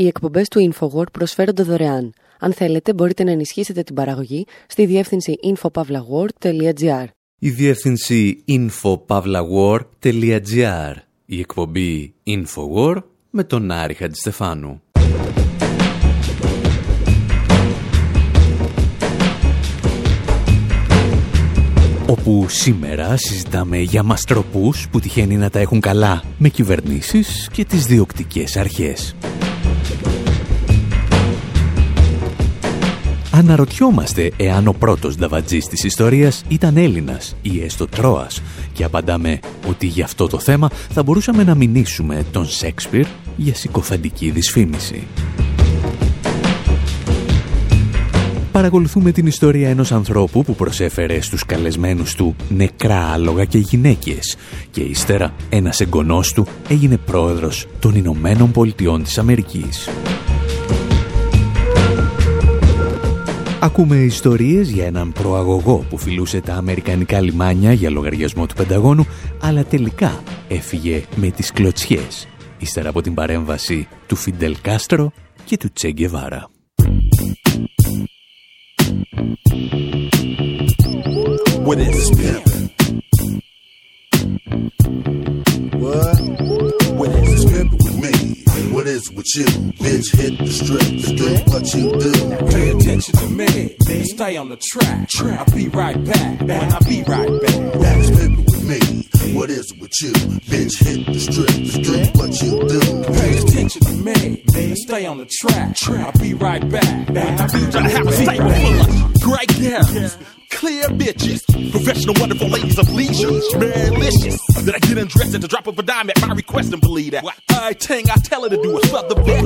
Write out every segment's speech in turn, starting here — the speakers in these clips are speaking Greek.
Οι εκπομπές του InfoWord προσφέρονται δωρεάν. Αν θέλετε, μπορείτε να ενισχύσετε την παραγωγή στη διεύθυνση infopavlagor.gr. Η διεύθυνση infopavlagor.gr. Η εκπομπή InfoWord με τον Άρη Χατζηστεφάνου. όπου σήμερα συζητάμε για μαστροπούς που τυχαίνει να τα έχουν καλά με κυβερνήσεις και τις διοκτικές αρχές. Αναρωτιόμαστε εάν ο πρώτος νταβατζής της ιστορίας ήταν Έλληνας ή έστω Τρόας και απαντάμε ότι για αυτό το θέμα θα μπορούσαμε να μηνύσουμε τον Σέξπιρ για συκοφαντική δυσφήμιση. Παρακολουθούμε την ιστορία ενός ανθρώπου που προσέφερε στους καλεσμένους του νεκρά άλογα και γυναίκες και ύστερα ένας εγγονός του έγινε πρόεδρος των Ηνωμένων Πολιτειών της Αμερικής. Ακούμε ιστορίες για έναν προαγωγό που φιλούσε τα αμερικανικά λιμάνια για λογαριασμό του Πενταγώνου, αλλά τελικά έφυγε με τις κλωτσιές, ύστερα από την παρέμβαση του Φιντελ Κάστρο και του Τσέγκεβάρα. What is pimp? What? What is pimp with? What is with you? Bitch, hit the strip and do what you do. Pay attention to me. Stay on the track. track. I'll be right back. When I be right back. That's pimpin' with me. What is with you? Bitch, hit the strip and do what you do. Pay attention to me. Stay on the track. track. I'll be right back. When I be right back. Stay full of great girls. Clear bitches, professional, wonderful ladies of leisure, delicious. That I get undressed at the drop of a dime at my request and believe that. I thing I tell her to do is fuck the bit.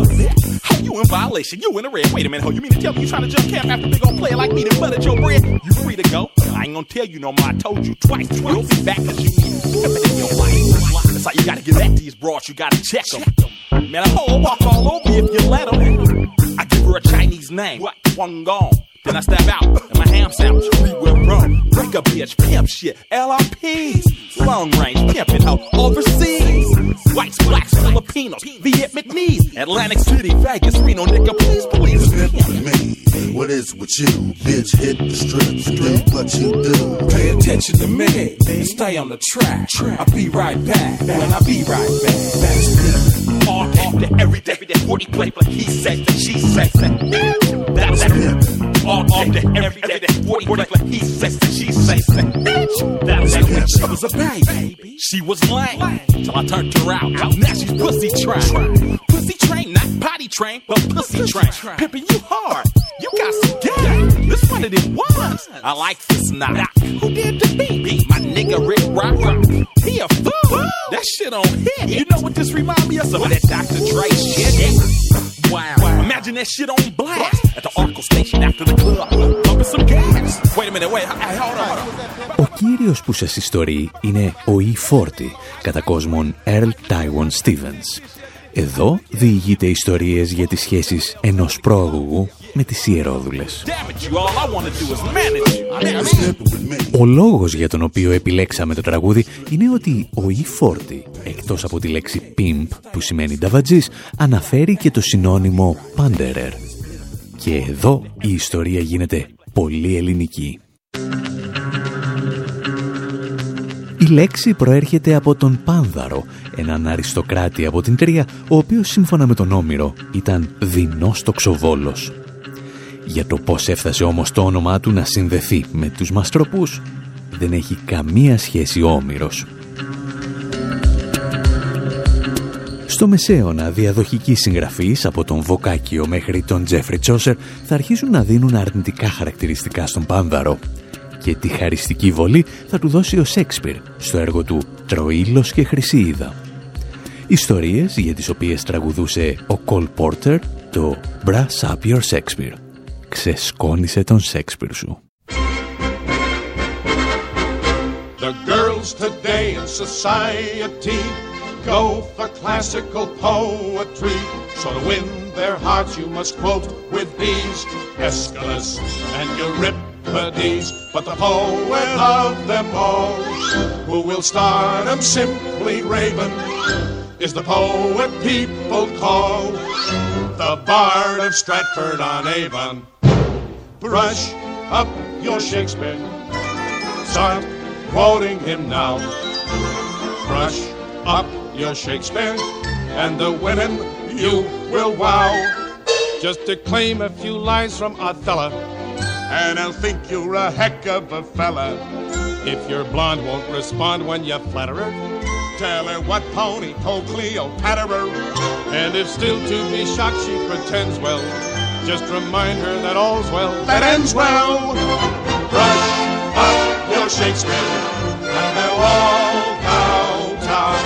How you in violation? You in the red. Wait a minute, ho. You mean to tell me you trying to jump camp after big old player like me that buttered your bread? You free to go. I ain't gonna tell you no more. I told you twice. You'll be back cause you need it in your life. That's how you gotta get at these broads. You gotta check them. Man, a hoe walk all over you if you let them. I give her a Chinese name. What? One gone. Then I step out and my ham sandwich we will rum. Break a bitch, pimp shit, LRPs. Long range, pimpin' out overseas. Whites, blacks, Filipinos, Vietnamese, Atlantic City, Vegas, Reno, nigga, please, please. with me. What is with you? Bitch, hit the strips, do what you do. Pay attention to me and stay on the track. I'll be right back when I be right back. That's me. All day, every day, every day, 40 play, but he said that she said that. That's it. All day, every day, 40 play, but he said that she said that. That's it. She was a baby. She was lame. Till I turned her out. Now she's pussy trained. Pussy trained, not potty trained, but pussy trained. Pimpin' you hard. You got some game. This one of them ones. I like this knot. Who did the beat? My nigga Rick Rock. He a fool. That shit on hit. You know what this remind me of? Some of that Dr. Dre shit. Wow. Imagine that shit on blast at the Arco station after the club. Pumping some gas. Wait a minute, wait. Hold on, hold on. Ο κύριος που σας ιστορεί είναι ο E40, κατά κόσμον Earl Tywon Stevens. Εδώ διηγείται ιστορίες για τις σχέσεις ενός πρόγωγου με τις ιερόδουλες. Ο λόγος για τον οποίο επιλέξαμε το τραγούδι είναι ότι ο E40, εκτός από τη λέξη pimp που σημαίνει νταβατζής, αναφέρει και το συνώνυμο panderer. Και εδώ η ιστορία γίνεται πολύ ελληνική. Η λέξη προέρχεται από τον Πάνδαρο, έναν αριστοκράτη από την Τρία, ο οποίος σύμφωνα με τον Όμηρο ήταν δεινός τοξοβόλος. Για το πώς έφτασε όμως το όνομά του να συνδεθεί με τους μαστροπούς, δεν έχει καμία σχέση ο Όμηρος. Στο μεσαίωνα, διαδοχικοί συγγραφείς από τον Βοκάκιο μέχρι τον Τζέφρι Τσόσερ θα αρχίσουν να δίνουν αρνητικά χαρακτηριστικά στον Πάνδαρο και τη χαριστική βολή θα του δώσει ο Σέξπιρ στο έργο του «Τροήλος και Χρυσίιδα». Ιστορίες για τις οποίες τραγουδούσε ο Κολ Πόρτερ το «Brass up your Shakespeare». Ξεσκόνησε τον Σέξπιρ σου. The girls today in society go for classical poetry. So to win their hearts you must quote with these Aeschylus and Euripides. But the poet of them all, who will start them simply Raven, is the poet people call the Bard of Stratford on Avon. Brush up your Shakespeare. Start quoting him now. Brush up your Shakespeare, and the women you will wow. Just declaim a few lines from Othello, and I'll think you're a heck of a fella. If your blonde won't respond when you flatter her, tell her what pony told Cleopatra. And if still to be shocked she pretends well, just remind her that all's well that ends well. Brush up your Shakespeare, and they'll all bow down.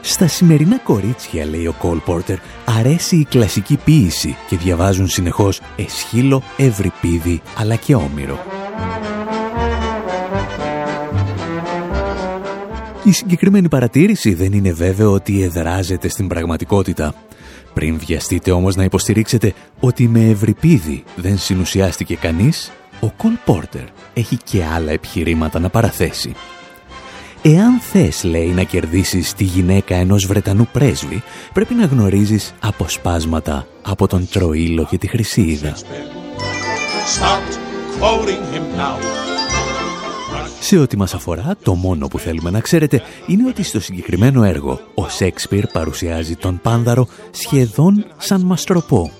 Στα σημερινά κορίτσια, λέει ο Κόλ Πόρτερ, αρέσει η κλασική ποίηση και διαβάζουν συνεχώς εσχύλο, ευρυπίδι αλλά και όμηρο. Η συγκεκριμένη παρατήρηση δεν είναι βέβαιο ότι εδράζεται στην πραγματικότητα. Πριν βιαστείτε όμως να υποστηρίξετε ότι με ευρυπίδι δεν συνουσιάστηκε κανείς, ο Κολ Πόρτερ έχει και άλλα επιχειρήματα να παραθέσει. Εάν θες, λέει, να κερδίσεις τη γυναίκα ενός Βρετανού πρέσβη, πρέπει να γνωρίζεις αποσπάσματα από τον Τροήλο και τη Χρυσίδα. Σε ό,τι μας αφορά, το μόνο που θέλουμε να ξέρετε είναι ότι στο συγκεκριμένο έργο ο Σέξπιρ παρουσιάζει τον Πάνδαρο σχεδόν σαν μαστροπό,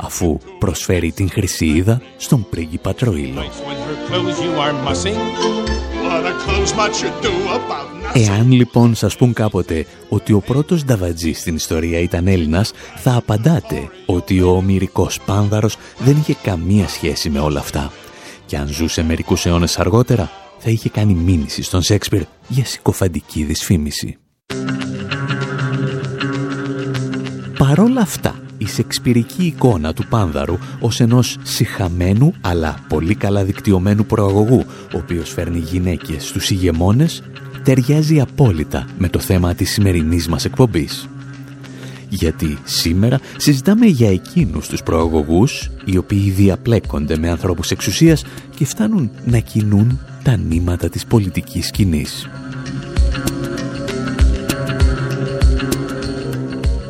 αφού προσφέρει την Χρυσίδα στον πρίγκιπα Τροήλο. Εάν λοιπόν σας πούν κάποτε ότι ο πρώτος Νταβατζής στην ιστορία ήταν Έλληνας, θα απαντάτε ότι ο ομυρικός Πάνδαρος δεν είχε καμία σχέση με όλα αυτά. Και αν ζούσε μερικούς αιώνες αργότερα, θα είχε κάνει μήνυση στον Σέξπιρ για συκοφαντική δυσφήμιση. Παρόλα αυτά, η σεξπυρική εικόνα του Πάνδαρου ως ενός συχαμένου αλλά πολύ καλά δικτυωμένου προαγωγού, ο οποίος φέρνει γυναίκες στους ηγεμόνες, ταιριάζει απόλυτα με το θέμα της σημερινής μας εκπομπής. Γιατί σήμερα συζητάμε για εκείνους τους προαγωγούς, οι οποίοι διαπλέκονται με ανθρώπους εξουσίας και φτάνουν να κινούν τα νήματα της πολιτικής σκηνής.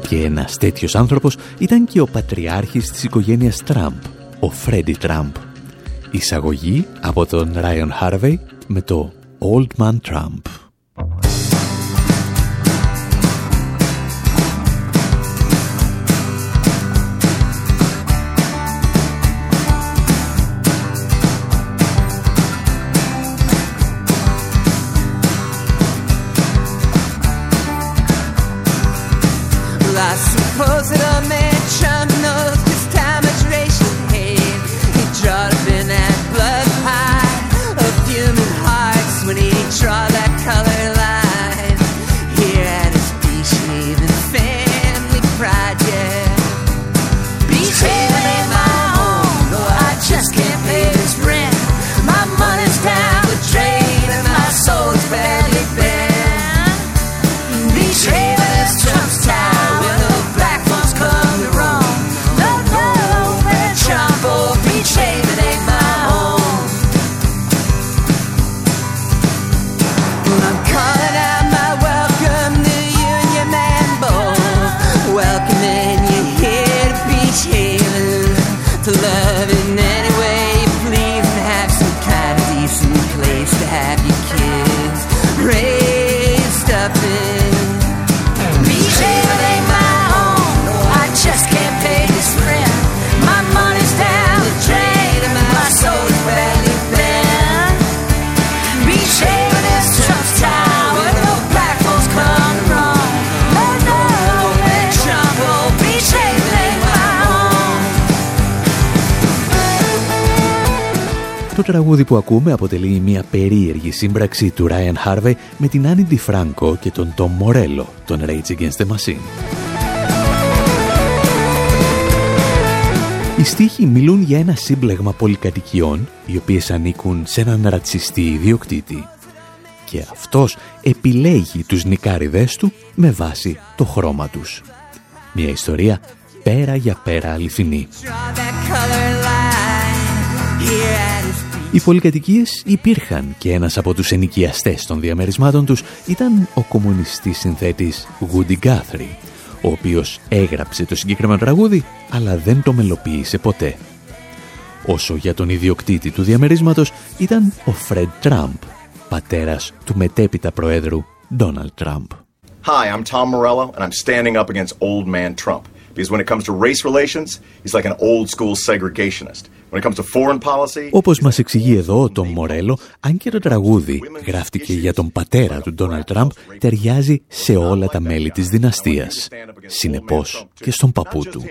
Και ένας τέτοιος άνθρωπος ήταν και ο πατριάρχης της οικογένειας Τραμπ, ο Φρέντι Τραμπ. Εισαγωγή από τον Ράιον Χάρβεϊ με το Old Man Trump. Το τραγούδι που ακούμε αποτελεί μια περίεργη σύμπραξη του Ryan Harvey με την Annie DiFranco και τον Tom Morello, τον Rage Against the Machine. Οι στίχοι μιλούν για ένα σύμπλεγμα πολυκατοικιών, οι οποίες ανήκουν σε έναν ρατσιστή ιδιοκτήτη. Και αυτός επιλέγει τους νικάριδες του με βάση το χρώμα τους. Μια ιστορία πέρα για πέρα αληθινή. Here at his feet. Οι πολυκατοικίες υπήρχαν και ένας από τους ενοικιαστές των διαμερισμάτων τους ήταν ο κομμουνιστής συνθέτης Woody Guthrie, ο οποίος έγραψε το συγκεκριμένο τραγούδι, αλλά δεν το μελοποίησε ποτέ. Όσο για τον ιδιοκτήτη του διαμερίσματος ήταν ο Fred Trump, πατέρας του μετέπειτα προέδρου Donald Trump. Hi, I'm Tom Morello, and I'm standing up against old man Trump. Because when it comes to race relations, he's like an old school segregationist. Όπως μας εξηγεί εδώ τον Μορέλο, αν και το τραγούδι γράφτηκε για τον πατέρα του Ντόναλτ Τραμπ, ταιριάζει σε όλα τα μέλη της δυναστείας. Συνεπώς και στον παππού του.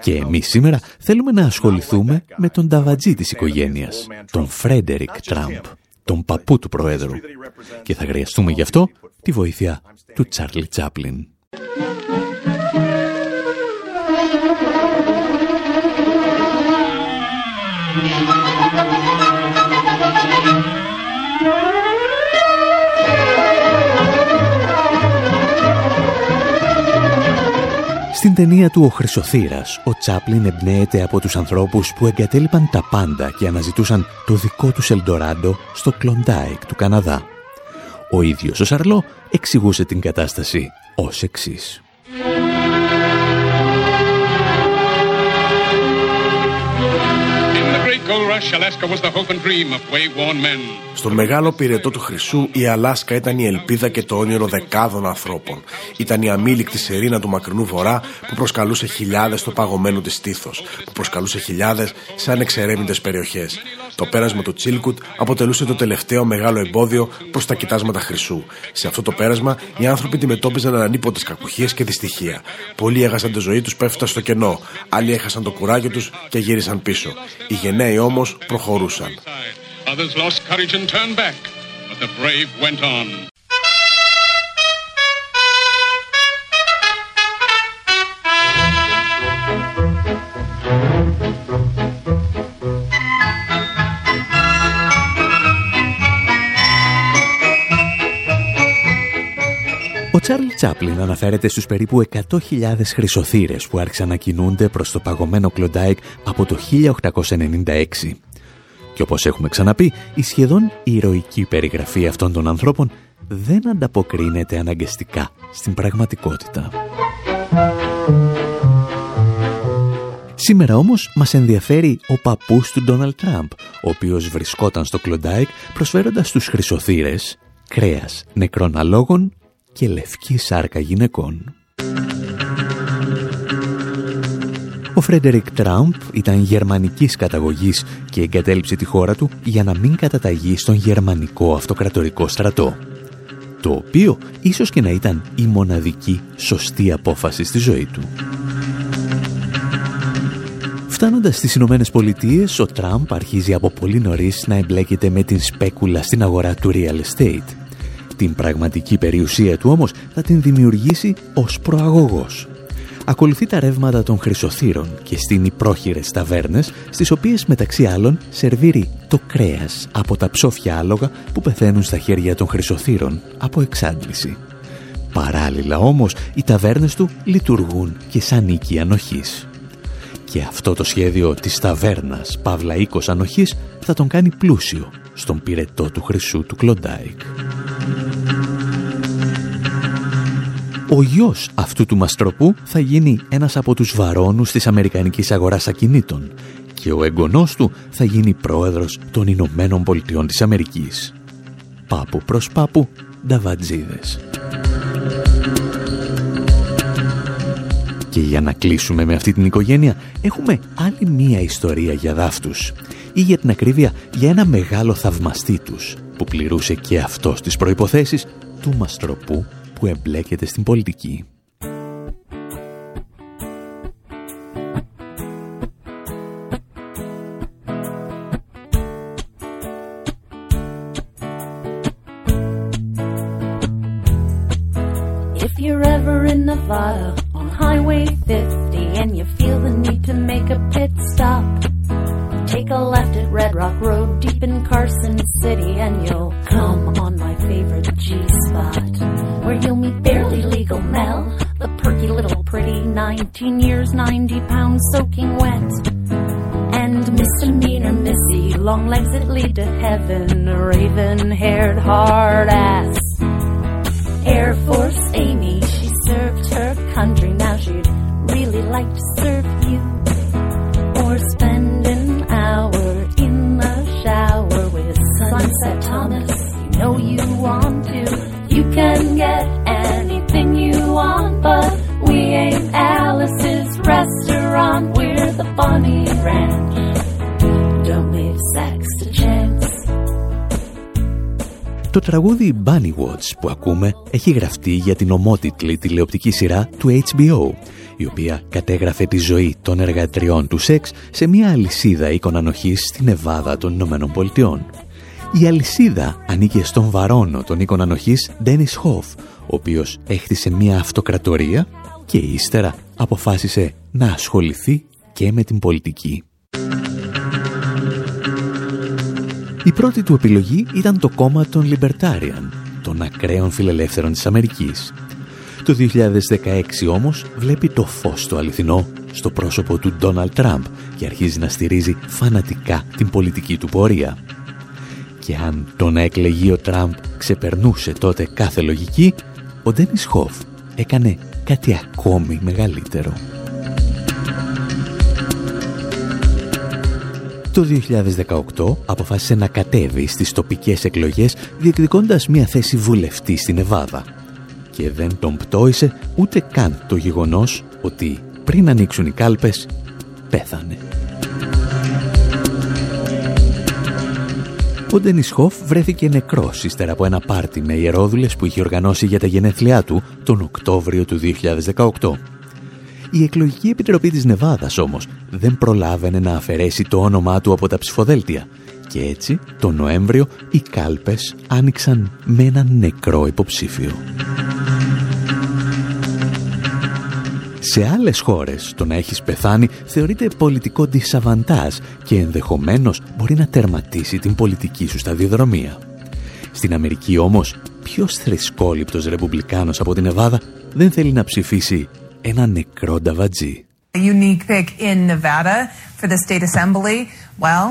Και εμείς σήμερα θέλουμε να ασχοληθούμε με τον ταβατζή της οικογένειας, τον Φρέντερικ Τραμπ, τον παππού του Προέδρου. Και θα χρειαστούμε γι' αυτό τη βοήθεια του Τσάρλι Τσάπλιν. Στην ταινία του «Ο Χρυσοθύρας», ο Τσάπλιν εμπνέεται από τους ανθρώπους που εγκατέλειπαν τα πάντα και αναζητούσαν το δικό τους Ελντοράντο στο Κλοντάικ του Καναδά. Ο ίδιος ο Σαρλό εξηγούσε την κατάσταση ως εξής. Στον μεγάλο πυρετό του Χρυσού, η Αλάσκα ήταν η ελπίδα και το όνειρο δεκάδων ανθρώπων. Ήταν η αμήλικτη σερίνα του μακρινού βορρά που προσκαλούσε χιλιάδες στο παγωμένο της στήθος, που προσκαλούσε χιλιάδες σε ανεξερεύνητες περιοχές. Το πέρασμα του Τσίλκουτ αποτελούσε το τελευταίο μεγάλο εμπόδιο προς τα κοιτάσματα Χρυσού. Σε αυτό το πέρασμα, οι άνθρωποι αντιμετώπιζαν ανανίποτε κακουχίες και δυστυχία. Πολλοί έχασαν τη ζωή τους πέφτα στο κενό, άλλοι έχασαν το κουράγιο τους και γύρισαν πίσω. Οι γενναίοι όμως προχωρούσαν. Τσάρλι Τσάπλιν αναφέρεται στους περίπου 100.000 χρυσοθήρες που άρχισαν να κινούνται προς το παγωμένο Κλοντάικ από το 1896. Και όπως έχουμε ξαναπεί, η σχεδόν ηρωική περιγραφή αυτών των ανθρώπων δεν ανταποκρίνεται αναγκαστικά στην πραγματικότητα. Σήμερα όμως μας ενδιαφέρει ο παππούς του Ντόναλντ Τραμπ, ο οποίος βρισκόταν στο Κλοντάικ προσφέροντας στους χρυσοθύρες κρέας νεκρών αλόγων και λευκή σάρκα γυναικών. Ο Φρέντερικ Τραμπ ήταν γερμανικής καταγωγής και εγκατέλειψε τη χώρα του για να μην καταταγεί στον γερμανικό αυτοκρατορικό στρατό. Το οποίο ίσως και να ήταν η μοναδική σωστή απόφαση στη ζωή του. Φτάνοντας στις Ηνωμένες Πολιτείες, ο Τραμπ αρχίζει από πολύ νωρίς να εμπλέκεται με την σπέκουλα στην αγορά του real estate. Την πραγματική περιουσία του όμως θα την δημιουργήσει ως προαγωγός. Ακολουθεί τα ρεύματα των χρυσοθύρων και στείνει πρόχειρες ταβέρνες, στις οποίες μεταξύ άλλων σερβίρει το κρέας από τα ψόφια άλογα που πεθαίνουν στα χέρια των χρυσοθύρων από εξάντληση. Παράλληλα όμως, οι ταβέρνες του λειτουργούν και σαν οίκη ανοχής. Και αυτό το σχέδιο της ταβέρνας Παύλα Οίκος Ανοχής θα τον κάνει πλούσιο στον πυρετό του χρυσού του Κλοντάικ. Ο γιος αυτού του μαστροπού θα γίνει ένας από τους βαρόνους της Αμερικανικής αγοράς ακινήτων και ο εγγονός του θα γίνει πρόεδρος των Ηνωμένων Πολιτειών της Αμερικής. Πάπου προς πάπου, νταβατζίδες. Και για να κλείσουμε με αυτή την οικογένεια, έχουμε άλλη μία ιστορία για δάφτους. Ή για την ακρίβεια, για ένα μεγάλο θαυμαστή τους, που πληρούσε και αυτός τις προϋποθέσεις του μαστροπού που εμπλέκεται στην πολιτική. You'll meet barely legal Mel, the perky little pretty 19 years, 90 pounds soaking wet, and Misdemeanor Missy, long legs that lead to heaven, raven haired hard ass. Air Force Amy, she served her country, now she'd really like to can get anything you want, but we ain't Alice's restaurant, we're the Bunny Ranch. Don't leave sex to chance. Το τραγούδι Bunny Watch που ακούμε έχει γραφτεί για την ομότιτλη τηλεοπτική σειρά του HBO, η οποία κατέγραφε τη ζωή των εργατριών του σεξ σε μια αλυσίδα οίκων ανοχής στην Εβάδα των Ηνωμένων Πολιτειών. Η αλυσίδα ανήκε στον βαρόνο των οίκων ανοχής Dennis Hoff, ο οποίος έχτισε μια αυτοκρατορία και ύστερα αποφάσισε να ασχοληθεί και με την πολιτική. Η πρώτη του επιλογή ήταν το κόμμα των Libertarian, των ακραίων φιλελεύθερων της Αμερικής. Το 2016 όμως βλέπει το φως το αληθινό στο πρόσωπο του Ντόναλτ Τραμπ και αρχίζει να στηρίζει φανατικά την πολιτική του πορεία. Και αν το να εκλεγεί ο Τραμπ ξεπερνούσε τότε κάθε λογική, ο Ντένις Χόφ έκανε κάτι ακόμη μεγαλύτερο. Το 2018 αποφάσισε να κατέβει στις τοπικές εκλογές διεκδικώντας μια θέση βουλευτή στην Εβάδα. Και δεν τον πτώησε ούτε καν το γεγονός ότι πριν ανοίξουν οι κάλπες πέθανε. Ο Ντένις Χοφ βρέθηκε νεκρός ύστερα από ένα πάρτι με ιερόδουλες που είχε οργανώσει για τα γενέθλιά του τον Οκτώβριο του 2018. Η εκλογική επιτροπή της Νεβάδας όμως δεν προλάβαινε να αφαιρέσει το όνομά του από τα ψηφοδέλτια και έτσι τον Νοέμβριο οι κάλπες άνοιξαν με έναν νεκρό υποψήφιο. Σε άλλες χώρες το να έχεις πεθάνει θεωρείται πολιτικό δισαβαντάζ και ενδεχομένως μπορεί να τερματίσει την πολιτική σου σταδιοδρομία. Στην Αμερική όμως, ποιος θρησκόληπτος ρεπουμπλικάνος από την Εβάδα δεν θέλει να ψηφίσει ένα νεκρό νταβατζή; unique pick in Nevada for the state assembly. Well,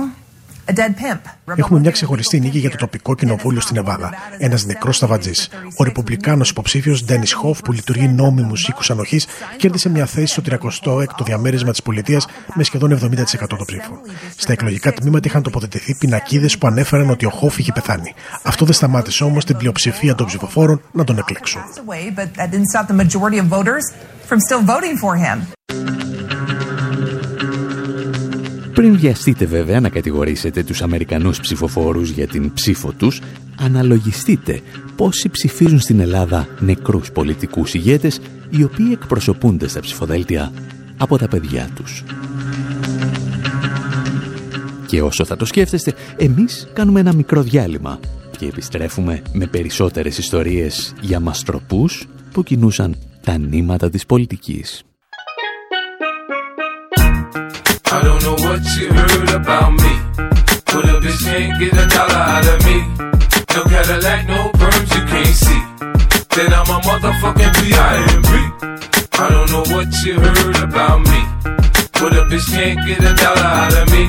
Έχουμε μια ξεχωριστή νίκη για το τοπικό κοινοβούλιο στην Εβάδα. Ένας νεκρός σταβατζής. Ο ρεπουμπλικάνος υποψήφιος Ντένι Χοφ, που λειτουργεί νόμιμους οίκους ανοχής, κέρδισε μια θέση στο 36ο διαμέρισμα της πολιτείας με σχεδόν 70% των ψήφων. Στα εκλογικά τμήματα είχαν τοποθετηθεί πινακίδες που ανέφεραν ότι ο Χοφ είχε πεθάνει. Αυτό δεν σταμάτησε όμως την πλειοψηφία των ψηφοφόρων να τον εκλέξουν. Πριν βιαστείτε βέβαια να κατηγορήσετε τους Αμερικανούς ψηφοφόρους για την ψήφο τους, αναλογιστείτε πόσοι ψηφίζουν στην Ελλάδα νεκρούς πολιτικούς ηγέτες οι οποίοι εκπροσωπούνται στα ψηφοδέλτια από τα παιδιά τους. Και όσο θα το σκέφτεστε, εμείς κάνουμε ένα μικρό διάλειμμα και επιστρέφουμε με περισσότερες ιστορίες για μαστροπούς που κινούσαν τα νήματα της πολιτικής. I don't know what you heard about me. But a bitch can't get a dollar out of me. No Cadillac, no perms you can't see. Then I'm a motherfucking B.I.M.B. I don't know what you heard about me. But a bitch can't get a dollar out of me.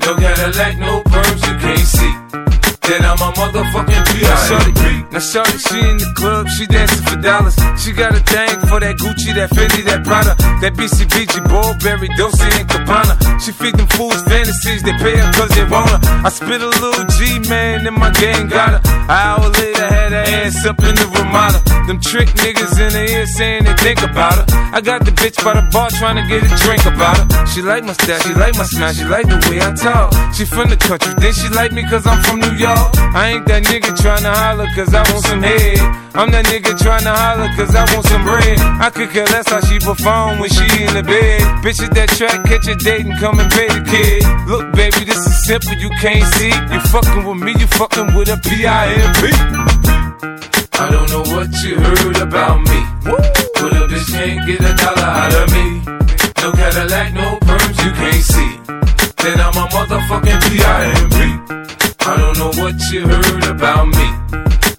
No Cadillac, no perms you can't see. Then I'm a motherfucking B.I.M.B. Now shorty, she in the club, she dancing for dollars. She got a thing for that Gucci, that Fendi, that Prada, that BCBG, Burberry, Dolce and Gabbana. She feed them fools fantasies, they pay her cause they want her. I spit a little G, man, and my gang got her. An hour later, had her ass up in the Ramada. Them trick niggas in the ear saying they think about her. I got the bitch by the bar trying to get a drink about her. She like my style, she like my smile, she like the way I talk. She from the country, then she like me cause I'm from New York. I ain't that nigga trying to holler cause I want some head. I'm that nigga trying to holler cause I want some bread. I could care less how she perform when she in the bed. Bitch at that track, catch a date and come and pay the kid. Look, baby, this is simple, you can't see. You fucking with me, you fucking with a P-I-M-P. I don't know what you heard about me. But a bitch can't get a dollar out of me. No Cadillac, no perms, you can't see. Then I'm a motherfucking P.I.M.P. I don't know what you heard about me.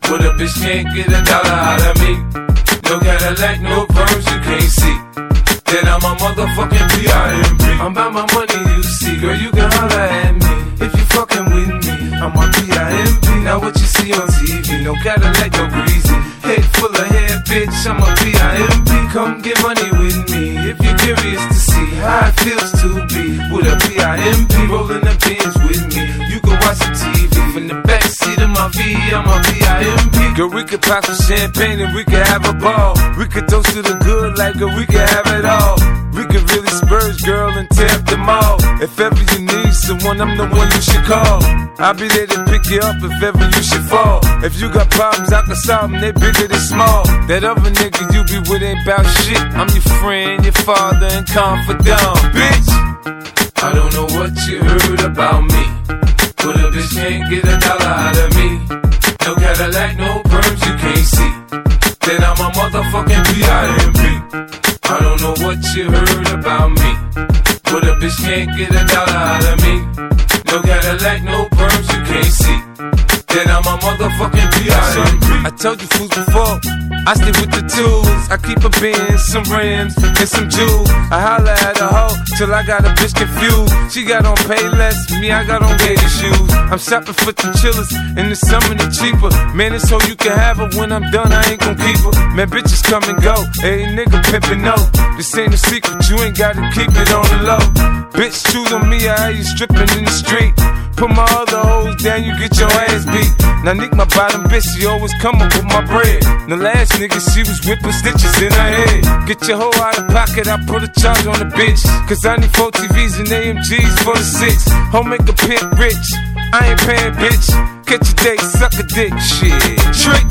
But a bitch can't get a dollar out of me. No Cadillac, no perms, you can't see. then I'm a motherfucking P.I.M.P. I'm about my money, you see, girl, you can holler at me. If you fucking with me, I'm a P.I.M.P. Now what you see on TV, no Cadillac, no greasy. Head full of hair, bitch, I'm a. Come get money with me, if you're curious to see how it feels to be with a. Rolling the pins with me, you watch the TV from the back seat of my V, I'm a P.I.M.P. Girl, we could pop some champagne and we could have a ball. We could toast to the good like girl, we could have it all. We could really spurge, girl, and tear up the mall. If ever you need someone, I'm the one you should call. I'll be there to pick you up if ever you should fall. If you got problems, I can solve them, they bigger than small. That other nigga you be with ain't bout shit. I'm your friend, your father, and confidant, bitch. I don't know what you heard about me. But a bitch can't get a dollar out of me. No Cadillac, no perms, you can't see. Then I'm a motherfucking P.I.M.P. I don't know what you heard about me. But a bitch can't get a dollar out of me. No Cadillac, no perms, you can't see. I'm a motherfucking. I told you fools before. I stick with the tools. I keep a bin, some rims, and some jewels. I holla at a hoe till I got a bitch confused. She got on pay less, me I got on gator shoes. I'm shopping for the chillers, in the summer they cheaper. Man, it's so you can have her when I'm done, I ain't gon' keep her. Man, bitches come and go. Hey, nigga pimpin' no. This ain't a secret, you ain't gotta keep it on the low. Bitch, choose on me, I have you stripping in the street. Put my other hoes down, you get your ass beat. Now Nick, my bottom bitch, she always come up with my bread. The last nigga, she was whipping stitches in her head. Get your hoe out of pocket, I put a charge on the bitch. Cause I need four TVs and AMGs for the six. Home make a pimp rich. I ain't paying, bitch. Catch a date, suck a dick, shit. Trick.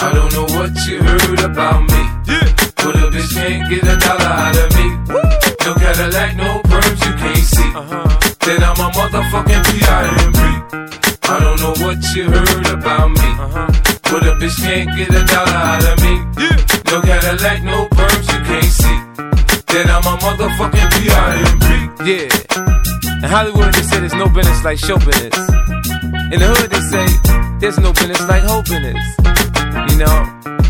I don't know what you heard about me. Yeah. But a bitch can't get a dollar out of me. Woo. No Cadillac, no perms, you can't see. Uh-huh. Then I'm a motherfucking P.I.M.P. I don't know what you heard about me. Uh-huh. But a bitch can't get a dollar out of me. Yeah. No Cadillac, no perms, you can't see. Then I'm a motherfucking P.I.M.P. Yeah. In Hollywood, they say there's no business like show business. In the hood, they say there's no business like hoe business. You know?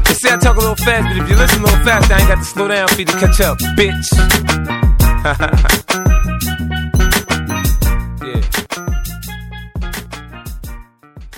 They say I talk a little fast, but if you listen a little fast, I ain't got to slow down for you to catch up, bitch.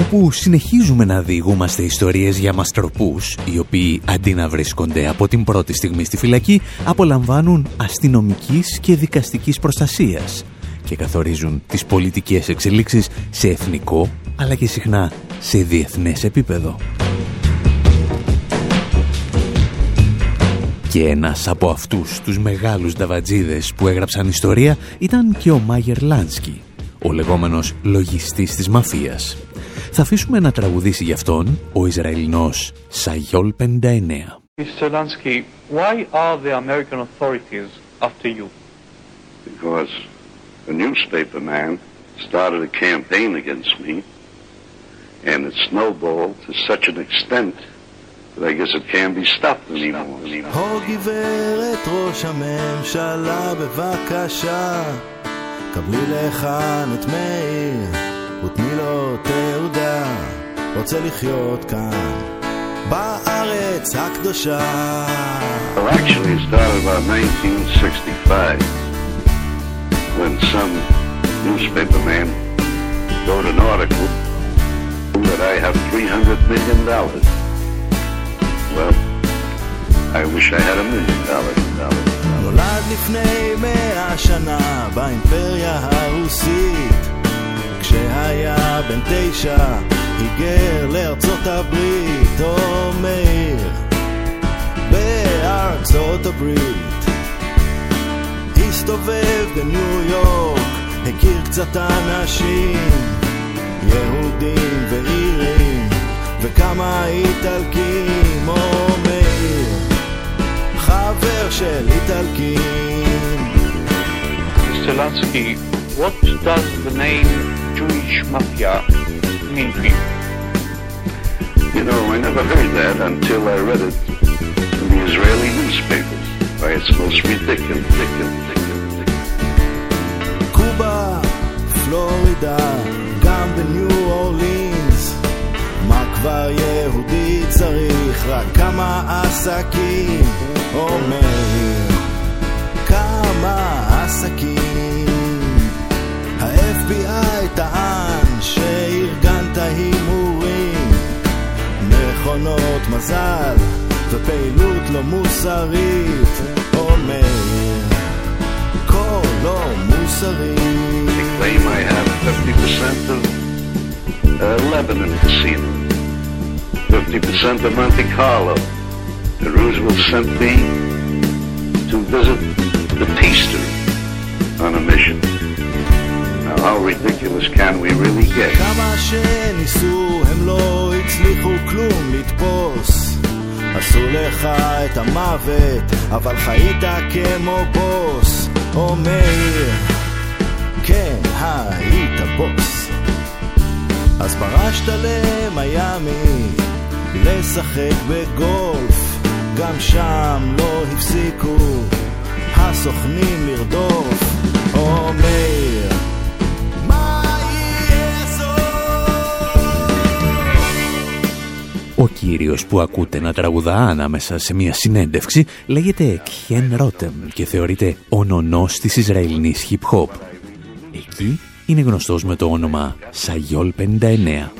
Όπου συνεχίζουμε να διηγούμαστε ιστορίες για μαστροπούς, οι οποίοι αντί να βρίσκονται από την πρώτη στιγμή στη φυλακή, απολαμβάνουν αστυνομικής και δικαστικής προστασίας και καθορίζουν τις πολιτικές εξελίξεις σε εθνικό, αλλά και συχνά σε διεθνές επίπεδο. Και ένας από αυτούς τους μεγάλους νταβατζίδες που έγραψαν ιστορία ήταν και ο Μάγερ Λάνσκι, ο λεγόμενος λογιστής της μαφίας. Θα αφήσουμε να τραγουδήσει γι' αυτόν ο Ισραηλινός Σαγιόλ 59. Mr. Lansky, why are the American authorities after you? Because a newspaper man started a campaign against me, and it snowballed to such an extent that I guess it can't be stopped anymore. הו גברת ראש הממשלה, בבקשה, קבלי לכאן את מאיר, ותני לו תעודה, רוצה לחיות כאן, בארץ הקדושה. Well, actually, it started about 1965 when some newspaper man wrote an article that I have $300 million. Well, I wish I had a million dollars. נולד לפני מאה שנה באימפריה הרוסית כשהיה בן תשע היגר לארצות הברית או מאיר בארצות הברית הסתובב בניו יורק הכיר קצת אנשים יהודים ואירים וכמה איטלקים או מאיר חבר של איטלקים. Lansky, what does the name Jewish Mafia mean to you? You know, I never heard that until I read it in the Israeli newspapers. Why, it's most ridiculous, ridiculous, ridiculous. קובה, פלורידה, גם בניו אורלינס. מה כבר יהודי צריך? רק כמה עסקים, אומר. כמה עסקים. מזל ופעילות לא מוסרית, אומר. כה לא מוסרי. They claim I have 50% of uh, Lebanon casino, 50% of Monte Carlo. And Roosevelt sent me to visit the Teaster on a mission. How ridiculous can we really get? כמה שניסו הם לא הצליחו כלום לתפוס. עשו לך את המוות אבל חיית כמו בוס. אומר כן היית בוס. אז פרשת למיאמי לשחק בגולף. גם שם לא הפסיקו הסוכנים לרדוף. אומר Ο κύριος που ακούτε να τραγουδά ανάμεσα σε μια συνέντευξη λέγεται Κιέν Ρότεμ και θεωρείται ο νονός της Ισραηλινής hip hop. Εκεί είναι γνωστός με το όνομα Σαγιόλ 59.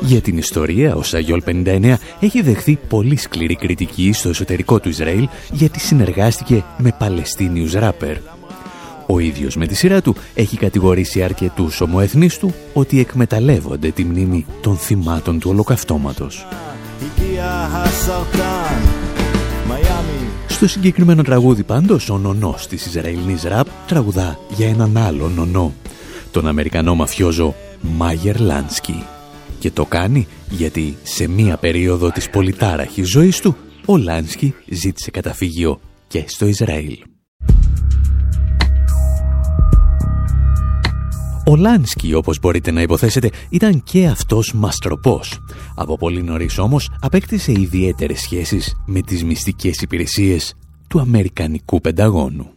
Για την ιστορία, ο Σαγιόλ 59 έχει δεχθεί πολύ σκληρή κριτική στο εσωτερικό του Ισραήλ γιατί συνεργάστηκε με Παλαιστίνιους ράπερ. Ο ίδιος με τη σειρά του έχει κατηγορήσει αρκετούς ομοεθνείς του ότι εκμεταλλεύονται τη μνήμη των θυμάτων του ολοκαυτώματος. Στο συγκεκριμένο τραγούδι πάντως, ο νονός της Ισραηλινής ραπ τραγουδά για έναν άλλο νονό, τον Αμερικανό μαφιόζο Μάγερ Λάνσκι. Και το κάνει γιατί σε μία περίοδο της πολυτάραχης ζωής του, ο Λάνσκι ζήτησε καταφύγιο και στο Ισραήλ. Ο Λάνσκι, όπως μπορείτε να υποθέσετε, ήταν και αυτός μαστροπός. Από πολύ νωρίς όμως απέκτησε ιδιαίτερες σχέσεις με τις μυστικές υπηρεσίες του Αμερικανικού Πενταγώνου.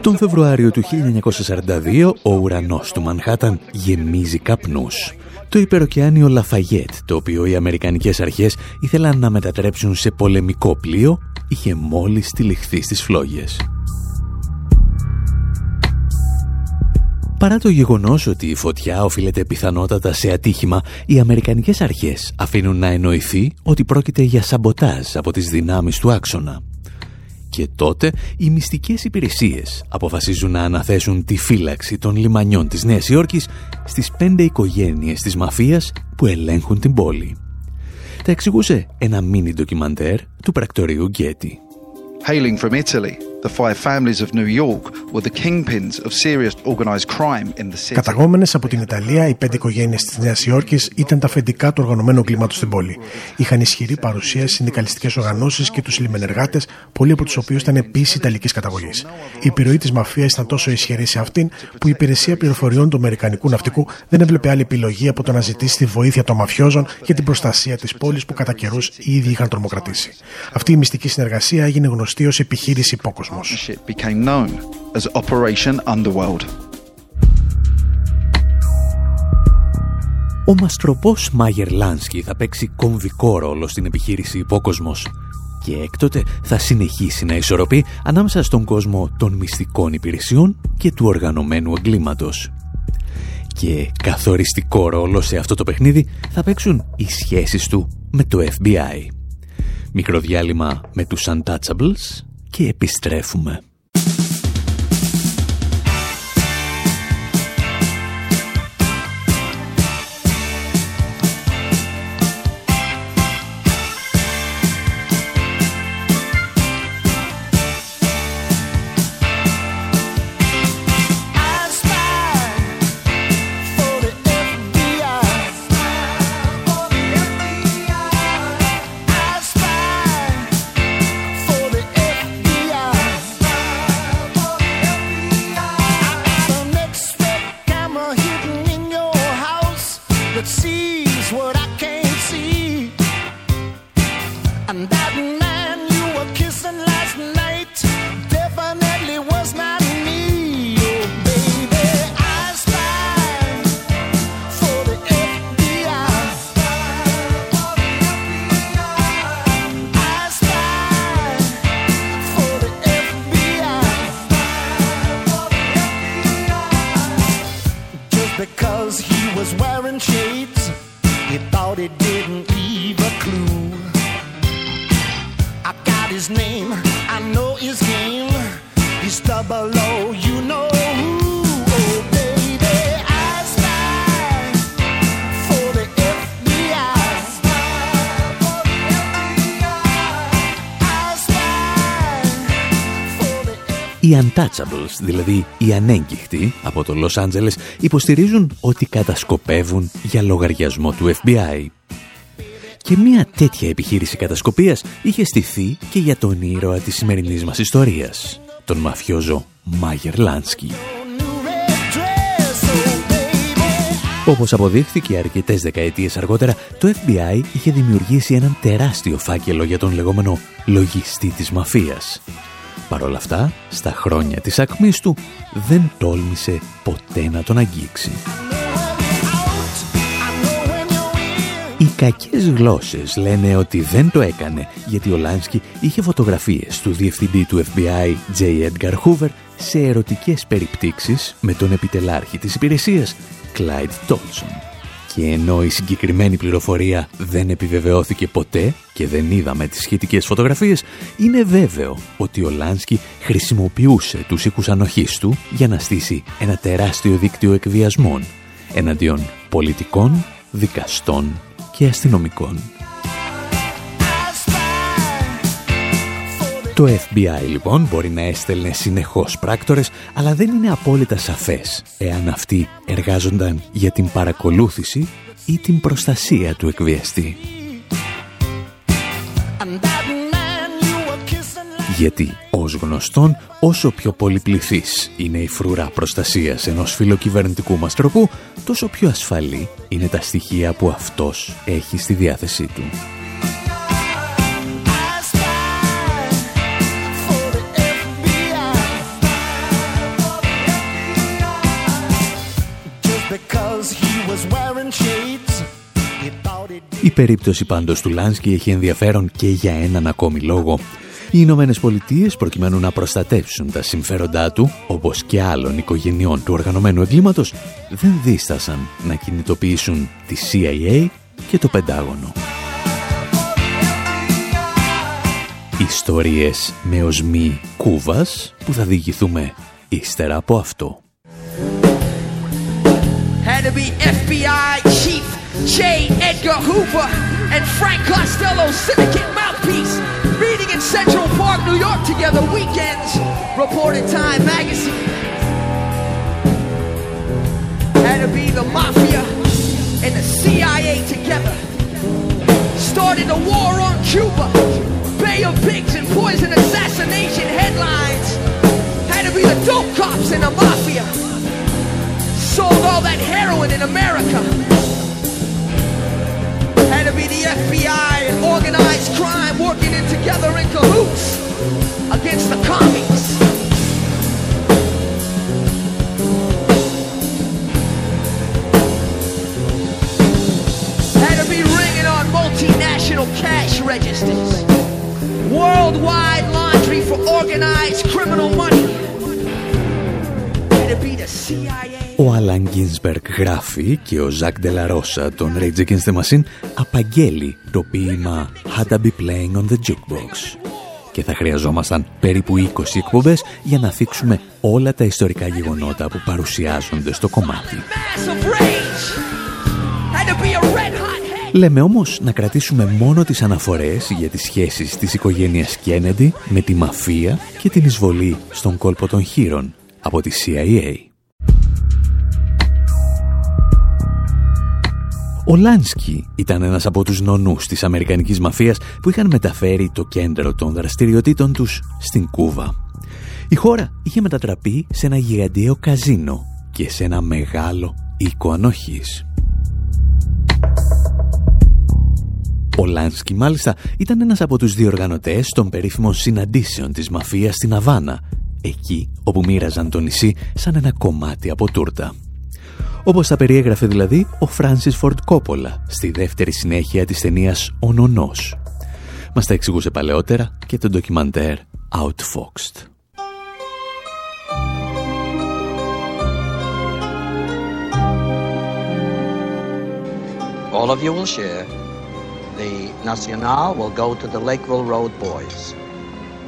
Τον Φεβρουάριο του 1942, ο ουρανός του Μανχάταν γεμίζει καπνούς. Το υπεροκειάνιο Λαφαγέτ, το οποίο οι Αμερικανικές αρχές ήθελαν να μετατρέψουν σε πολεμικό πλοίο, είχε μόλις τυλιχθεί στις φλόγες. Παρά το γεγονός ότι η φωτιά οφείλεται πιθανότατα σε ατύχημα, οι Αμερικανικές αρχές αφήνουν να εννοηθεί ότι πρόκειται για σαμποτάζ από τις δυνάμεις του άξονα. Και τότε οι μυστικές υπηρεσίες αποφασίζουν να αναθέσουν τη φύλαξη των λιμανιών της Νέας Υόρκης στις πέντε οικογένειες της μαφίας που ελέγχουν την πόλη. Τα εξηγούσε ένα μίνι ντοκιμαντέρ του πρακτορείου Γκέτι. Hailing from Italy, the five families of New York were the kingpins of serious organized crime in the city. Καταγόμενες από την Ιταλία, οι πέντε οικογένειες της Νέας Υόρκης ήταν τα αφεντικά του οργανωμένου κλίματο στην πόλη. Είχαν ισχυρή παρουσία στις συνδικαλιστικές οργανώσεις και τους λιμενεργάτες, πολλοί από τους οποίους ήταν επίσης Ιταλικής καταγωγής. Η επιρροή της μαφίας ήταν τόσο ισχυρή σε αυτήν, που η υπηρεσία πληροφοριών του Αμερικανικού ναυτικού δεν έβλεπε άλλη επιλογή από το να ζητήσει τη βοήθεια των μαφιόζων για την προστασία της πόλης που κατά καιρούς οι ίδιοι είχαν τρομοκρατήσει. Αυτή η μυστική συνεργασία έγινε γνωστή ως επιχείρηση υπόκοσμο. Became known as Operation Underworld. Ο μαστροπός Μάγερ Λάνσκι θα παίξει κομβικό ρόλο στην επιχείρηση Υπόκοσμος και έκτοτε θα συνεχίσει να ισορροπεί ανάμεσα στον κόσμο των μυστικών υπηρεσιών και του οργανωμένου εγκλήματος. Και καθοριστικό ρόλο σε αυτό το παιχνίδι θα παίξουν οι σχέσεις του με το FBI. Μικροδιάλειμμα με τους Untouchables και επιστρέφουμε. Untouchables, δηλαδή οι ανέγκυχτοι από το Los Angeles, υποστηρίζουν ότι κατασκοπεύουν για λογαριασμό του FBI. Και μια τέτοια επιχείρηση κατασκοπίας είχε στηθεί και για τον ήρωα της σημερινής μας ιστορίας, τον μαφιόζο Μάγερ Λάνσκι. Όπως αποδείχθηκε αρκετές δεκαετίες αργότερα, το FBI είχε δημιουργήσει έναν τεράστιο φάκελο για τον λεγόμενο λογιστή της μαφίας. Παρ' όλα αυτά, στα χρόνια της ακμής του, δεν τόλμησε ποτέ να τον αγγίξει. Οι κακές γλώσσες λένε ότι δεν το έκανε γιατί ο Λάνσκι είχε φωτογραφίες του διευθυντή του FBI J. Edgar Hoover σε ερωτικές περιπτύξεις με τον επιτελάρχη της υπηρεσίας Clyde Tolson. Και ενώ η συγκεκριμένη πληροφορία δεν επιβεβαιώθηκε ποτέ και δεν είδαμε τις σχετικές φωτογραφίες, είναι βέβαιο ότι ο Λάνσκι χρησιμοποιούσε τους οίκους ανοχής του για να στήσει ένα τεράστιο δίκτυο εκβιασμών εναντίον πολιτικών, δικαστών και αστυνομικών. Το FBI λοιπόν μπορεί να έστελνε συνεχώς πράκτορες, αλλά δεν είναι απόλυτα σαφές εάν αυτοί εργάζονταν για την παρακολούθηση ή την προστασία του εκβιαστή. Γιατί, ως γνωστόν, όσο πιο πολυπληθής είναι η φρουρά προστασίας ενός φιλοκυβερνητικού μας τροπού, τόσο πιο ασφαλή είναι τα στοιχεία που αυτός έχει στη διάθεσή του. Η περίπτωση πάντως του Λάνσκι έχει ενδιαφέρον και για έναν ακόμη λόγο. Οι Ηνωμένες Πολιτείες, προκειμένου να προστατεύσουν τα συμφέροντά του, όπως και άλλων οικογενειών του οργανωμένου εγκλήματος, δεν δίστασαν να κινητοποιήσουν τη CIA και το Πεντάγωνο. Ιστορίες με οσμή κούβας που θα διηγηθούμε ύστερα από αυτό. Had to be FBI Chief J. Edgar Hoover and Frank Costello syndicate mouthpiece meeting in Central Park, New York together weekends, reported Time magazine. Had to be the mafia and the CIA together. Started a war on Cuba. Bay of Pigs and poison assassination headlines. Had to be the dope cops and the mafia. Sold all that heroin in America. To be the FBI and organized crime working in together in cahoots against the commies. Had to be ringing on multinational cash registers. Worldwide laundry for organized criminal money. Had to be the CIA. Ο Άλαν Γκίνσμπεργκ γράφει και ο Ζακ Ντελαρώσα των Rage Against the Machine απαγγέλει το ποίημα Had to be playing on the jukebox. Και θα χρειαζόμασταν περίπου 20 εκπομπές για να θίξουμε όλα τα ιστορικά γεγονότα που παρουσιάζονται στο κομμάτι. Massive rage. Had to be a red hot head. Λέμε όμως να κρατήσουμε μόνο τις αναφορές για τις σχέσεις της οικογένειας Κέννεντι με τη μαφία και την εισβολή στον κόλπο των χείρων από τη CIA. Ο Λάνσκι ήταν ένας από τους νονούς της Αμερικανικής μαφίας που είχαν μεταφέρει το κέντρο των δραστηριοτήτων τους στην Κούβα. Η χώρα είχε μετατραπεί σε ένα γιγαντιαίο καζίνο και σε ένα μεγάλο οίκο ανοχής. Ο Λάνσκι μάλιστα ήταν ένας από τους διοργανωτές των περίφημων συναντήσεων της μαφίας στην Αβάνα, εκεί όπου μοίραζαν το νησί σαν ένα κομμάτι από τούρτα όπως τα περιέγραφε δηλαδή ο Φράνσις Φορντ Κόπολα στη δεύτερη συνέχεια της ταινίας Ονονό. Μα Μας τα εξηγούσε παλαιότερα και το ντοκιμαντέρ «Outfoxed». All of you will share. The National will go to the Lakeville Road boys.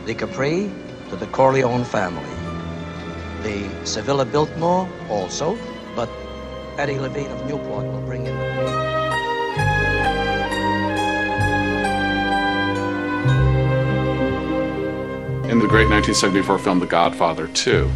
The Capri to the Corleone family. The Sevilla Biltmore also Eddie Levine of Newport will bring in the... In the great 1974 film The Godfather 2,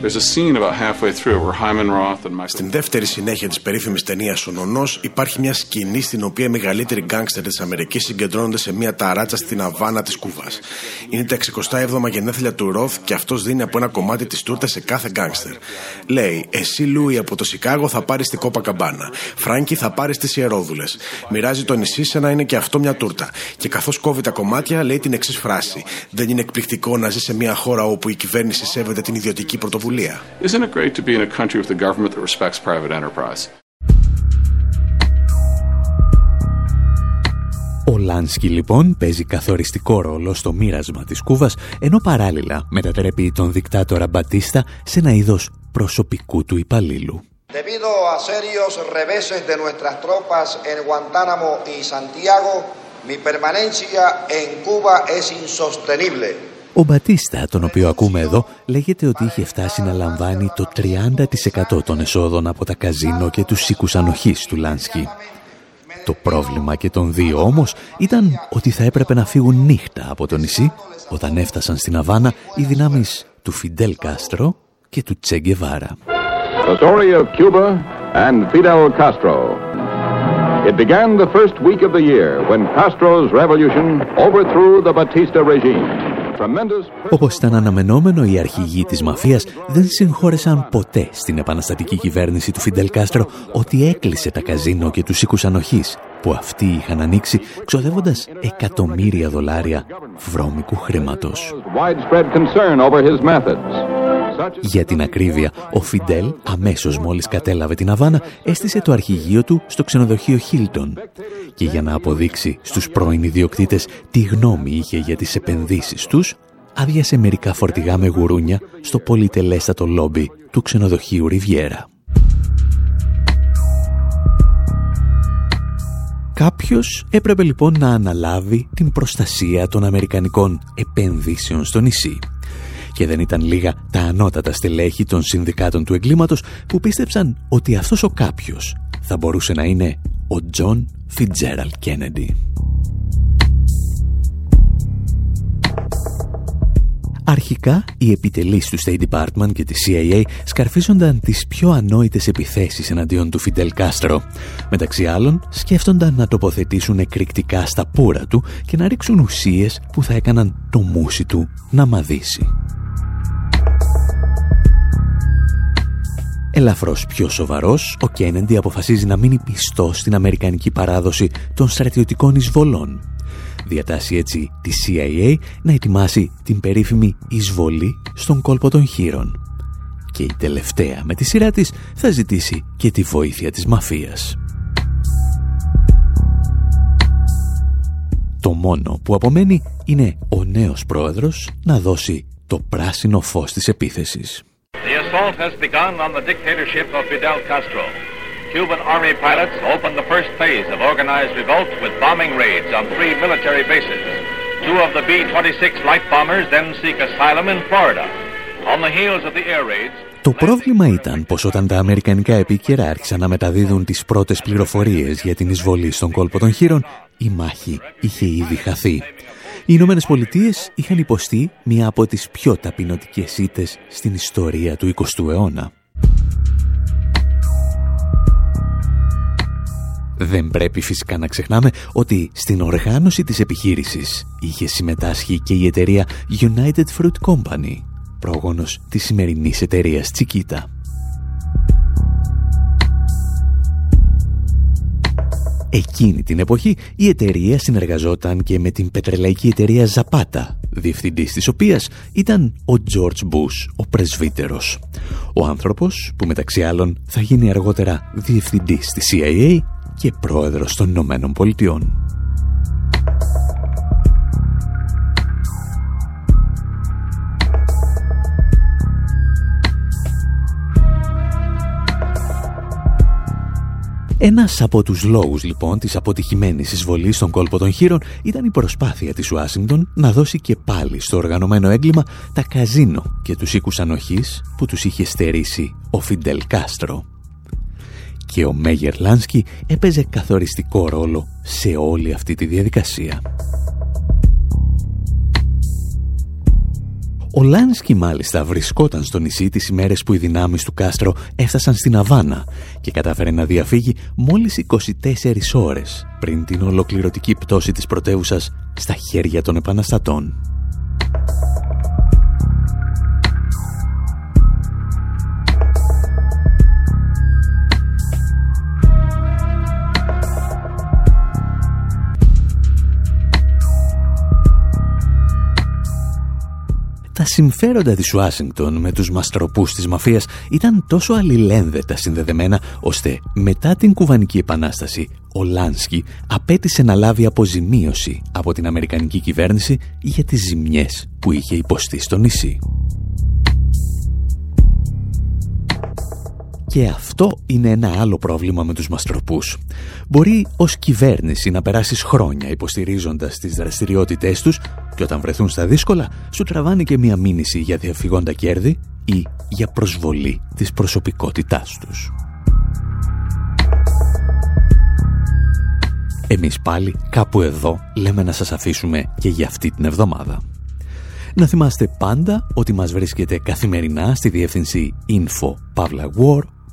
there's a scene about halfway through where Hyman Roth and Michael Στην δεύτερη συνέχεια της περίφημης ταινίας Ο Νονός υπάρχει μια σκηνή στην οποία οι μεγαλύτεροι γκάγκστερ της Αμερικής συγκεντρώνονται σε μια ταράτσα στην Αβάνα της Κούβας. Είναι τα 67 γενέθλια του Ροθ και αυτός δίνει από ένα κομμάτι της τούρτας σε κάθε γκάγκστερ. Λέει, Εσύ Λούι από το Σικάγο θα πάρεις την Κόπα Καμπάνα. Φράγκη θα πάρεις τις Ιερόδουλες. Μοιράζει το νησί σε να είναι και αυτό μια τούρτα. Και καθώς κόβει τα κομμάτια, λέει την εξής φράση. Δεν είναι εκπληκτικό να ζει σε μια χώρα όπου η κυβέρνηση σέβεται την ιδιωτική πρωτοβουλία πρωτοβουλία. Ο Λάνσκι λοιπόν παίζει καθοριστικό ρόλο στο μοίρασμα της Κούβας, ενώ παράλληλα μετατρέπει τον δικτάτορα Μπατίστα σε ένα είδος προσωπικού του υπαλλήλου. Debido a serios. Ο Μπατίστα, τον οποίο ακούμε εδώ, λέγεται ότι είχε φτάσει να λαμβάνει το 30% των εσόδων από τα καζίνο και τους οίκους ανοχής του Λάνσκι. Το πρόβλημα και των δύο όμως ήταν ότι θα έπρεπε να φύγουν νύχτα από το νησί όταν έφτασαν στην Αβάνα οι δυνάμεις του Φιντέλ Κάστρο και του Τσέγκεβάρα. The story of Cuba and Fidel Castro. It began the first week of the year when Castro's revolution overthrew the Batista regime. Όπως ήταν αναμενόμενο, οι αρχηγοί της μαφίας δεν συγχώρεσαν ποτέ στην επαναστατική κυβέρνηση του Φιντελ Κάστρο ότι έκλεισε τα καζίνο και τους οίκους ανοχής που αυτοί είχαν ανοίξει ξοδεύοντας εκατομμύρια δολάρια βρώμικου χρήματος. Για την ακρίβεια, ο Φιντέλ αμέσως μόλις κατέλαβε την Αβάνα έστησε το αρχηγείο του στο ξενοδοχείο Χίλτον και για να αποδείξει στους πρώην ιδιοκτήτες τι γνώμη είχε για τις επενδύσεις τους άδειασε μερικά φορτηγά με γουρούνια στο πολυτελέστατο λόμπι του ξενοδοχείου Ριβιέρα. Κάποιος έπρεπε λοιπόν να αναλάβει την προστασία των Αμερικανικών επενδύσεων στο νησί. Και δεν ήταν λίγα τα ανώτατα στελέχη των συνδικάτων του εγκλήματος που πίστεψαν ότι αυτός ο κάποιος θα μπορούσε να είναι ο Τζον Φιτζέραλντ Κέννεντι. Αρχικά, οι επιτελείς του State Department και της CIA σκαρφίζονταν τις πιο ανόητες επιθέσεις εναντίον του Φιντέλ Κάστρο. Μεταξύ άλλων, σκέφτονταν να τοποθετήσουν εκρηκτικά στα πούρα του και να ρίξουν ουσίες που θα έκαναν το μούσι του να μαδίσει. Ελαφρώς πιο σοβαρός, ο Κένεντι αποφασίζει να μείνει πιστό στην αμερικανική παράδοση των στρατιωτικών εισβολών. Διατάσσει έτσι τη CIA να ετοιμάσει την περίφημη εισβολή στον κόλπο των χείρων. Και η τελευταία με τη σειρά της θα ζητήσει και τη βοήθεια της μαφίας. Το μόνο που απομένει είναι ο νέος πρόεδρος να δώσει το πράσινο φως της επίθεσης. The assault has begun on the dictatorship of Fidel Castro. Cuban Army pilots opened the first phase of organized revolt with bombing raids on three military bases. Two of the B-26 light bombers then seek asylum in Florida. On the heels of the air raids, Το πρόβλημα ήταν πως όταν τα αμερικανικά επίκαιρα άρχισαν να μεταδίδουν τις πρώτες πληροφορίες για την εισβολή στον κόλπο των χείρων, η μάχη είχε ήδη χαθεί. Οι Ηνωμένες Πολιτείες είχαν υποστεί μία από τις πιο ταπεινωτικές ήττες στην ιστορία του 20ου αιώνα. Δεν πρέπει φυσικά να ξεχνάμε ότι στην οργάνωση της επιχείρησης είχε συμμετάσχει και η εταιρεία United Fruit Company, πρόγονος της σημερινής εταιρείας Chiquita. Εκείνη την εποχή η εταιρεία συνεργαζόταν και με την πετρελαϊκή εταιρεία Zapata, διευθυντής της οποίας ήταν ο George Bush, ο πρεσβύτερος. Ο άνθρωπος που μεταξύ άλλων θα γίνει αργότερα διευθυντής της CIA και πρόεδρος των Ηνωμένων Πολιτειών. Ένας από τους λόγους λοιπόν της αποτυχημένης εισβολής στον κόλπο των χείρων ήταν η προσπάθεια της Ουάσιγκτον να δώσει και πάλι στο οργανωμένο έγκλημα τα καζίνο και τους οίκους ανοχής που τους είχε στερήσει ο Φιντελ Κάστρο. Και ο Μέγερ Λάνσκι έπαιζε καθοριστικό ρόλο σε όλη αυτή τη διαδικασία. Ο Λάνσκι μάλιστα βρισκόταν στο νησί τις ημέρες που οι δυνάμεις του Κάστρο έφτασαν στην Αβάνα και κατάφερε να διαφύγει μόλις 24 ώρες πριν την ολοκληρωτική πτώση της πρωτεύουσας στα χέρια των επαναστατών. Συμφέροντα της Ουάσιγκτον με τους μαστροπούς της μαφίας ήταν τόσο αλληλένδετα συνδεδεμένα, ώστε μετά την Κουβανική Επανάσταση, ο Λάνσκι απέτησε να λάβει αποζημίωση από την Αμερικανική κυβέρνηση για τις ζημιές που είχε υποστεί στο νησί. Και αυτό είναι ένα άλλο πρόβλημα με τους μαστροπούς. Μπορεί ως κυβέρνηση να περάσεις χρόνια υποστηρίζοντας τις δραστηριότητές τους και όταν βρεθούν στα δύσκολα σου τραβάνει και μια μήνυση για διαφυγόντα κέρδη ή για προσβολή της προσωπικότητάς τους. Εμείς πάλι κάπου εδώ λέμε να σας αφήσουμε και για αυτή την εβδομάδα. Να θυμάστε πάντα ότι μας βρίσκεται καθημερινά στη διεύθυνση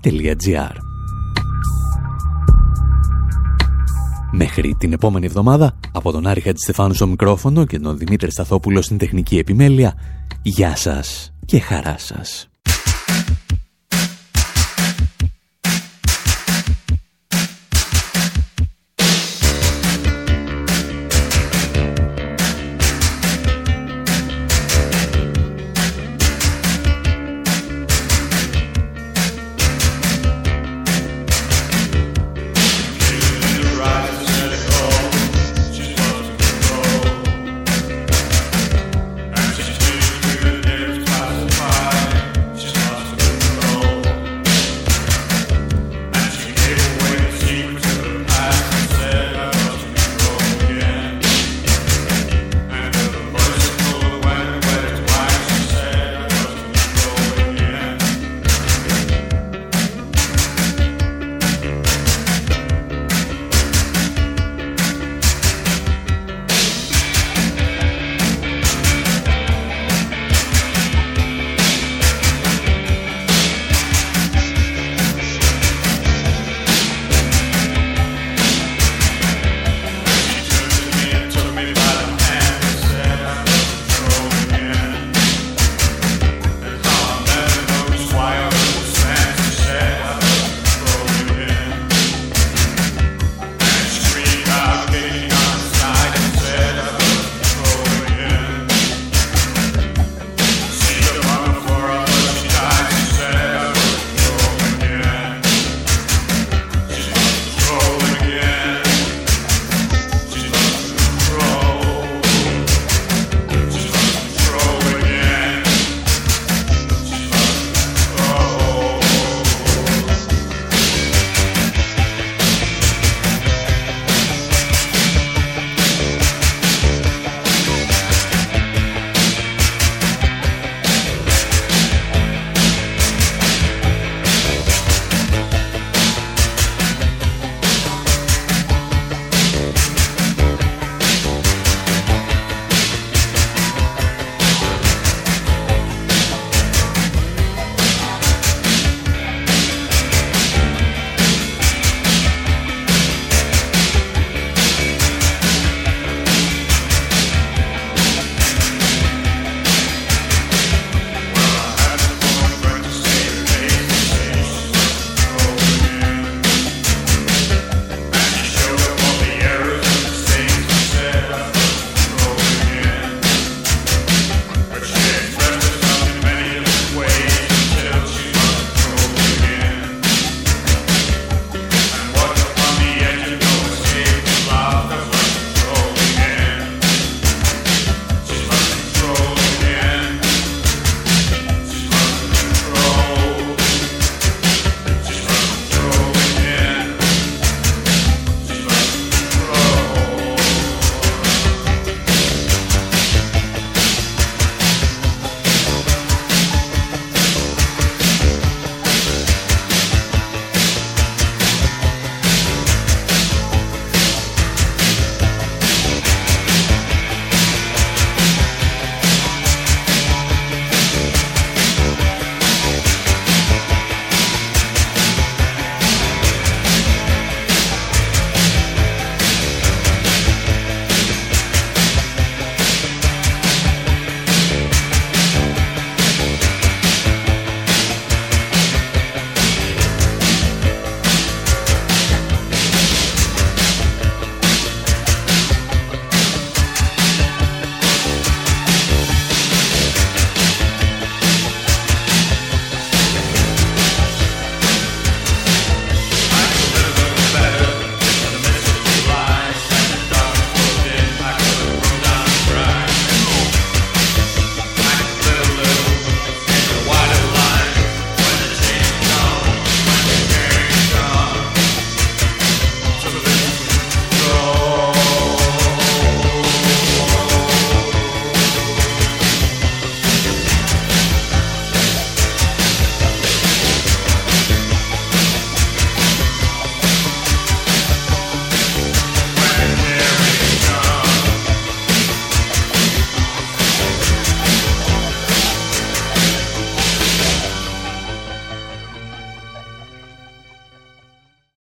info.pavlawar.gr Μέχρι την επόμενη εβδομάδα, από τον Άρη Χατζηστεφάνου στο μικρόφωνο και τον Δημήτρη Σταθόπουλο στην τεχνική επιμέλεια, γεια σας και χαρά σας.